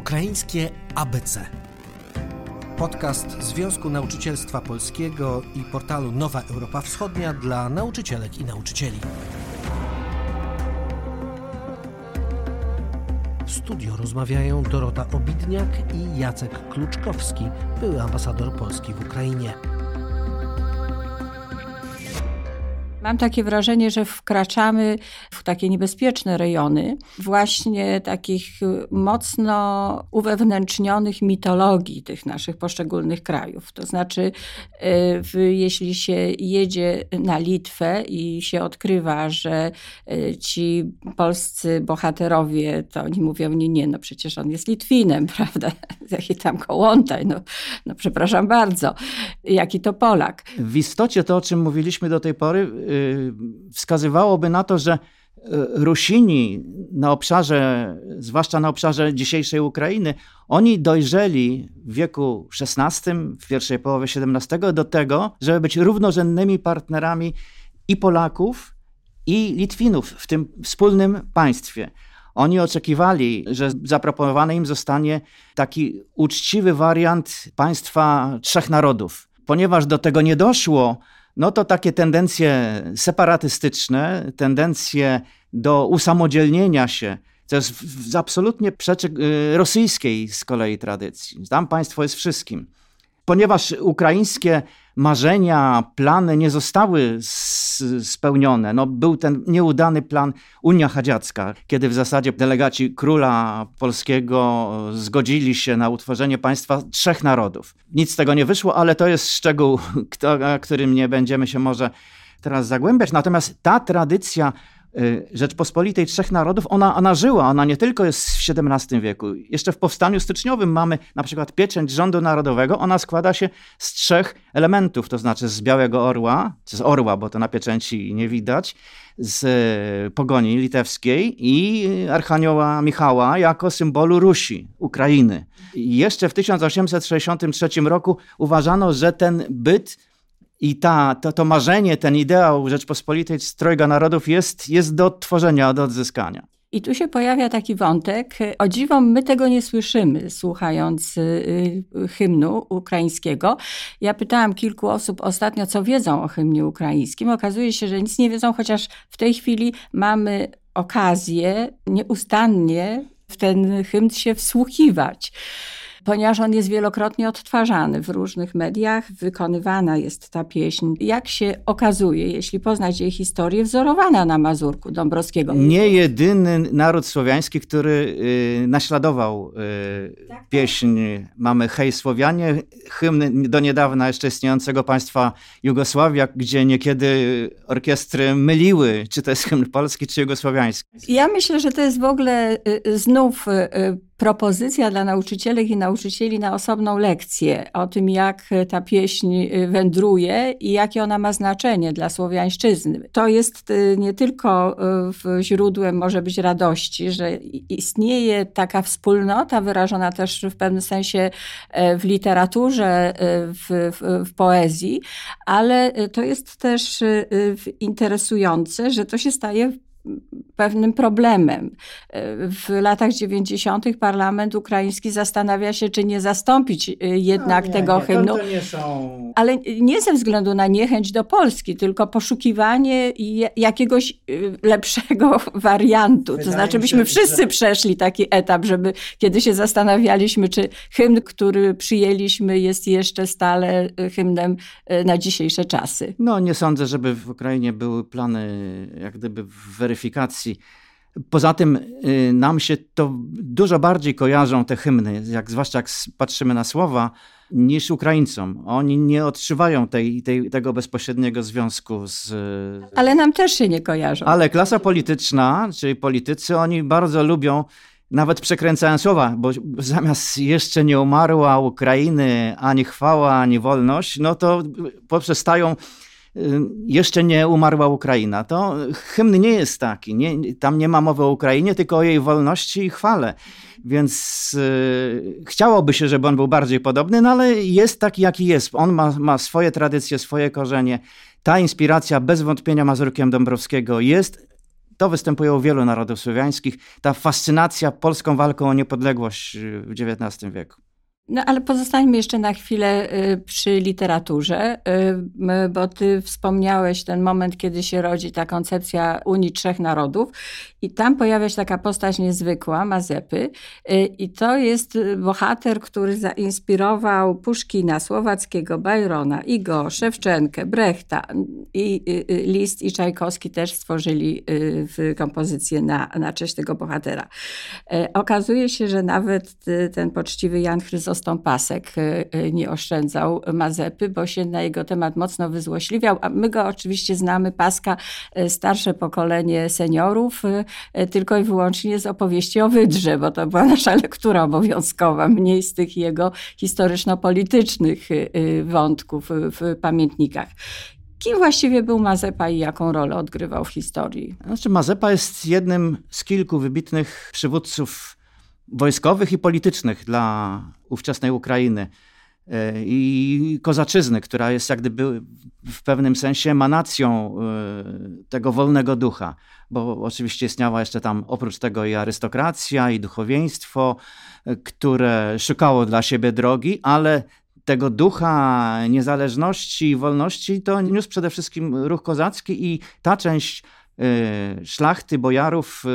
Ukraińskie ABC. Podcast Związku Nauczycielstwa Polskiego i portalu Nowa Europa Wschodnia dla nauczycielek i nauczycieli. W studio rozmawiają Dorota Obidniak i Jacek Kluczkowski, były ambasador Polski w Ukrainie. Mam takie wrażenie, że wkraczamy w takie niebezpieczne rejony, właśnie takich mocno uwewnętrznionych mitologii tych naszych poszczególnych krajów. To znaczy, y, jeśli się jedzie na Litwę i się odkrywa, że y, ci polscy bohaterowie, to oni mówią, nie, nie, no przecież on jest Litwinem, prawda? Jaki tam kołątaj, no, no przepraszam bardzo, jaki to Polak. W istocie to, o czym mówiliśmy do tej pory, wskazywałoby na to, że y, Rusini na obszarze, zwłaszcza na obszarze dzisiejszej Ukrainy, oni dojrzeli w wieku XVI, w pierwszej połowie XVII do tego, żeby być równorzędnymi partnerami i Polaków, i Litwinów w tym wspólnym państwie. Oni oczekiwali, że zaproponowany im zostanie taki uczciwy wariant państwa trzech narodów. Ponieważ do tego nie doszło, no to takie tendencje separatystyczne, tendencje do usamodzielnienia się, co jest absolutnie przeczy rosyjskiej z kolei tradycji. Tam państwo jest wszystkim. Ponieważ ukraińskie marzenia, plany nie zostały spełnione. No, był ten nieudany plan Unia Chadziacka, kiedy w zasadzie delegaci króla polskiego zgodzili się na utworzenie państwa trzech narodów. Nic z tego nie wyszło, ale to jest szczegół, którym nie będziemy się może teraz zagłębiać. Natomiast ta tradycja Rzeczpospolitej Trzech Narodów, ona, ona żyła, ona nie tylko jest w XVII wieku. Jeszcze w powstaniu styczniowym mamy na przykład pieczęć rządu narodowego, ona składa się z trzech elementów, to znaczy z białego orła, z orła, bo to na pieczęci nie widać, z pogoni litewskiej i Archanioła Michała jako symbolu Rusi, Ukrainy. I jeszcze w 1863 roku uważano, że ten byt i ta, to, to marzenie, ten ideał Rzeczpospolitej Trojga Narodów jest, jest do odtworzenia, do odzyskania. I tu się pojawia taki wątek. O dziwo, my tego nie słyszymy, słuchając y, y, hymnu ukraińskiego. Ja pytałam kilku osób ostatnio, co wiedzą o hymnie ukraińskim. Okazuje się, że nic nie wiedzą, chociaż w tej chwili mamy okazję nieustannie w ten hymn się wsłuchiwać ponieważ on jest wielokrotnie odtwarzany w różnych mediach, wykonywana jest ta pieśń. Jak się okazuje, jeśli poznać jej historię, wzorowana na Mazurku Dąbrowskiego. Nie jedyny naród słowiański, który y, naśladował y, tak, tak. pieśń Mamy Hej Słowianie, hymn do niedawna jeszcze istniejącego państwa Jugosławia, gdzie niekiedy orkiestry myliły, czy to jest hymn polski, czy jugosłowiański. Ja myślę, że to jest w ogóle y, znów propozycja dla nauczycielek i nauczycieli na osobną lekcję o tym, jak ta pieśń y, wędruje i jakie ona ma znaczenie dla słowiańszczyzny. To jest y, nie tylko y, źródłem może być radości, że istnieje taka wspólnota wyrażona też w pewnym sensie e, w literaturze, w, w, w poezji, ale to jest też interesujące, że to się staje pewnym problemem. W latach 90. parlament ukraiński zastanawia się, czy nie zastąpić y, jednak no nie, tego nie, hymnu. To nie są... Ale nie ze względu na niechęć do Polski, tylko poszukiwanie jakiegoś y, lepszego wariantu. Wydaje to znaczy, byśmy się, wszyscy że... przeszli taki etap, żeby kiedy się zastanawialiśmy, czy hymn, który przyjęliśmy, jest jeszcze stale y, hymnem na dzisiejsze czasy. No, nie sądzę, żeby w Ukrainie były plany jak gdyby weryfikacji Poza tym y, nam się to dużo bardziej kojarzą te hymny, jak, zwłaszcza jak patrzymy na słowa, niż Ukraińcom. Oni nie odczuwają tej, tej, tego bezpośredniego związku z. Ale nam też się nie kojarzą. Ale klasa polityczna, czyli politycy, oni bardzo lubią. Nawet przekręcają słowa, bo zamiast jeszcze nie umarła Ukrainy ani chwała, ani wolność, no to poprzestają jeszcze nie umarła Ukraina. To hymn nie jest taki. Nie, tam nie ma mowy o Ukrainie, tylko o jej wolności i chwale. Więc y, chciałoby się, żeby on był bardziej podobny, no ale jest taki, jaki jest. On ma, ma swoje tradycje, swoje korzenie. Ta inspiracja bez wątpienia Mazurkiem Dąbrowskiego jest To występuje u wielu narodów słowiańskich. Ta fascynacja polską walką o niepodległość w XIX wieku. No ale pozostańmy jeszcze na chwilę y, przy literaturze, y, bo ty wspomniałeś ten moment, kiedy się rodzi ta koncepcja Unii Trzech Narodów i tam pojawia się taka postać niezwykła, Mazepy y, i to jest bohater, który zainspirował Puszkina, Słowackiego, Bajrona, Igo, Szewczenkę, Brechta i List i Czajkowski też stworzyli kompozycję na, na cześć tego bohatera. Okazuje się, że nawet ten poczciwy Jan Chryzostom Pasek y, y, nie oszczędzał Mazepy, bo się na jego temat mocno wyzłośliwiał, a my go oczywiście znamy, Paska, y, starsze pokolenie seniorów, tylko i wyłącznie z opowieści o Wydrze, bo to była nasza lektura obowiązkowa, mniej z tych jego historyczno-politycznych wątków w pamiętnikach. Kim właściwie był Mazepa i jaką rolę odgrywał w historii? Znaczy, Mazepa jest jednym z kilku wybitnych przywódców wojskowych i politycznych dla ówczesnej Ukrainy e, i kozaczyzny, która jest jak gdyby w pewnym sensie emanacją e, tego wolnego ducha, bo oczywiście istniała jeszcze tam oprócz tego i arystokracja, i duchowieństwo, e, które szukało dla siebie drogi, ale tego ducha niezależności i wolności to niósł przede wszystkim ruch kozacki i ta część szlachty, bojarów y,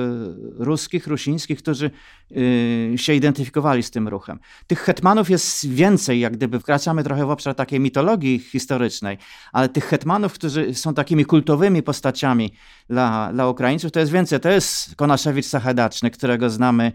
ruskich, rusińskich, którzy y, się identyfikowali z tym ruchem. Tych hetmanów jest więcej, jak gdyby wkraczamy trochę w obszar takiej mitologii historycznej, ale tych hetmanów, którzy są takimi kultowymi postaciami dla, dla Ukraińców, to jest więcej. To jest Konaszewicz Sachedaczny, którego znamy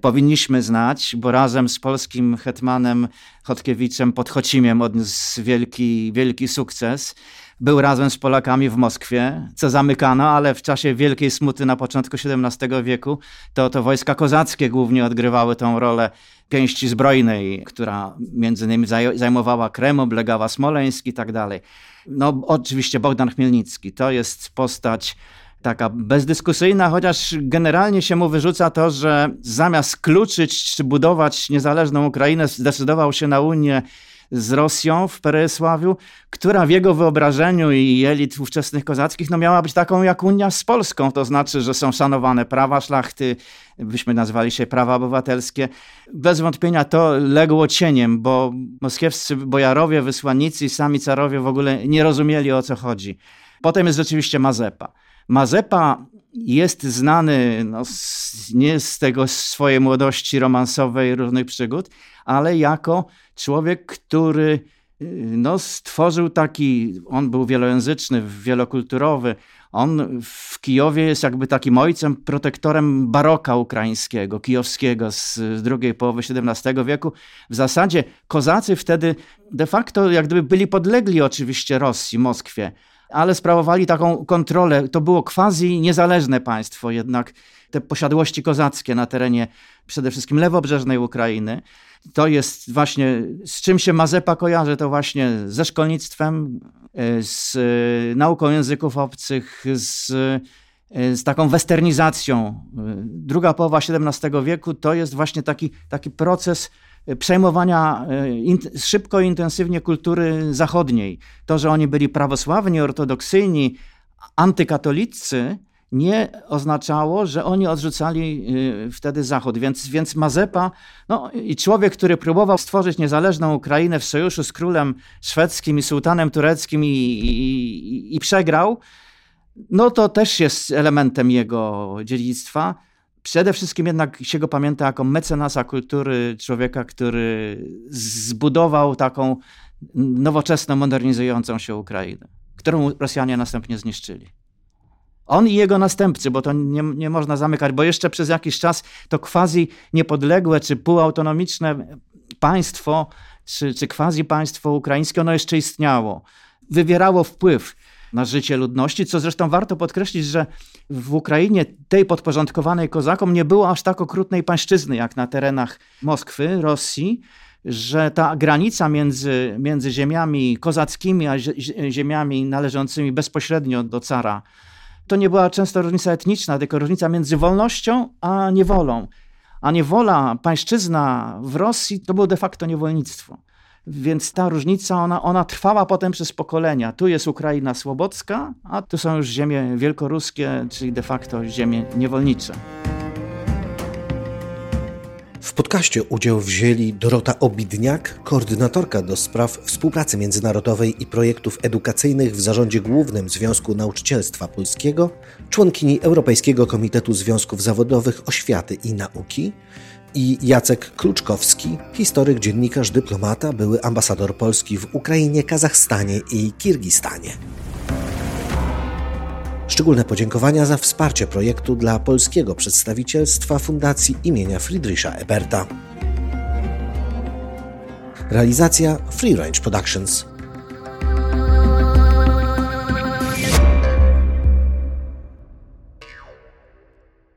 powinniśmy znać, bo razem z polskim hetmanem Chodkiewiczem pod Chocimiem odniósł wielki, wielki sukces. Był razem z Polakami w Moskwie, co zamykano, ale w czasie wielkiej smuty na początku XVII wieku to, to wojska kozackie głównie odgrywały tą rolę pięści zbrojnej, która między innymi zajmowała Krem, oblegała Smoleńsk i tak dalej. No oczywiście Bogdan Chmielnicki to jest postać taka bezdyskusyjna, chociaż generalnie się mu wyrzuca to, że zamiast kluczyć czy budować niezależną Ukrainę, zdecydował się na Unię z Rosją w Peresławiu, która w jego wyobrażeniu i elit ówczesnych kozackich no miała być taką jak Unia z Polską, to znaczy, że są szanowane prawa szlachty, byśmy nazwali się prawa obywatelskie. Bez wątpienia to legło cieniem, bo moskiewscy bojarowie, wysłannicy i sami carowie w ogóle nie rozumieli o co chodzi. Potem jest rzeczywiście Mazepa. Mazepa jest znany no, nie z tego swojej młodości romansowej różnych przygód, ale jako człowiek, który y, no, stworzył taki, on był wielojęzyczny, wielokulturowy. On w Kijowie jest jakby takim ojcem, protektorem baroka ukraińskiego, kijowskiego z drugiej połowy XVII wieku. W zasadzie kozacy wtedy de facto jak gdyby byli podlegli oczywiście Rosji, Moskwie, ale sprawowali taką kontrolę. To było quasi niezależne państwo, jednak te posiadłości kozackie na terenie przede wszystkim lewobrzeżnej Ukrainy. To jest właśnie, z czym się Mazepa kojarzy, to właśnie ze szkolnictwem, e, z e, nauką języków obcych, z, e, z taką westernizacją. Druga połowa XVII wieku to jest właśnie taki, taki proces przejmowania szybko i intensywnie kultury zachodniej. To, że oni byli prawosławni, ortodoksyjni, antykatolicy, nie oznaczało, że oni odrzucali y, wtedy Zachód. Więc, więc Mazepa no, i człowiek, który próbował stworzyć niezależną Ukrainę w sojuszu z królem szwedzkim i sułtanem tureckim i, i, i przegrał, no to też jest elementem jego dziedzictwa. Przede wszystkim jednak się go pamięta jako mecenasa kultury, człowieka, który zbudował taką nowoczesną, modernizującą się Ukrainę, którą Rosjanie następnie zniszczyli. On i jego następcy, bo to nie, nie można zamykać, bo jeszcze przez jakiś czas to quasi niepodległe czy półautonomiczne państwo, czy, czy quasi państwo ukraińskie, ono jeszcze istniało. Wywierało wpływ na życie ludności, co zresztą warto podkreślić, że w Ukrainie tej podporządkowanej kozakom nie było aż tak okrutnej pańszczyzny jak na terenach Moskwy, Rosji, że ta granica między, między ziemiami kozackimi a ziemiami należącymi bezpośrednio do cara to nie była często różnica etniczna, tylko różnica między wolnością a niewolą. A niewola, pańszczyzna w Rosji to było de facto niewolnictwo. Więc ta różnica, ona, ona trwała potem przez pokolenia. Tu jest Ukraina Słobocka, a tu są już ziemie wielkoruskie, czyli de facto ziemie niewolnicze. W podcaście udział wzięli Dorota Obidniak, koordynatorka do spraw współpracy międzynarodowej i projektów edukacyjnych w Zarządzie Głównym Związku Nauczycielstwa Polskiego, członkini Europejskiego Komitetu Związków Zawodowych Oświaty i Nauki i Jacek Kluczkowski, historyk, dziennikarz, dyplomata, były ambasador Polski w Ukrainie, Kazachstanie i Kirgistanie. Szczególne podziękowania za wsparcie projektu dla polskiego przedstawicielstwa Fundacji imienia Friedricha Eberta. Realizacja Free Range Productions.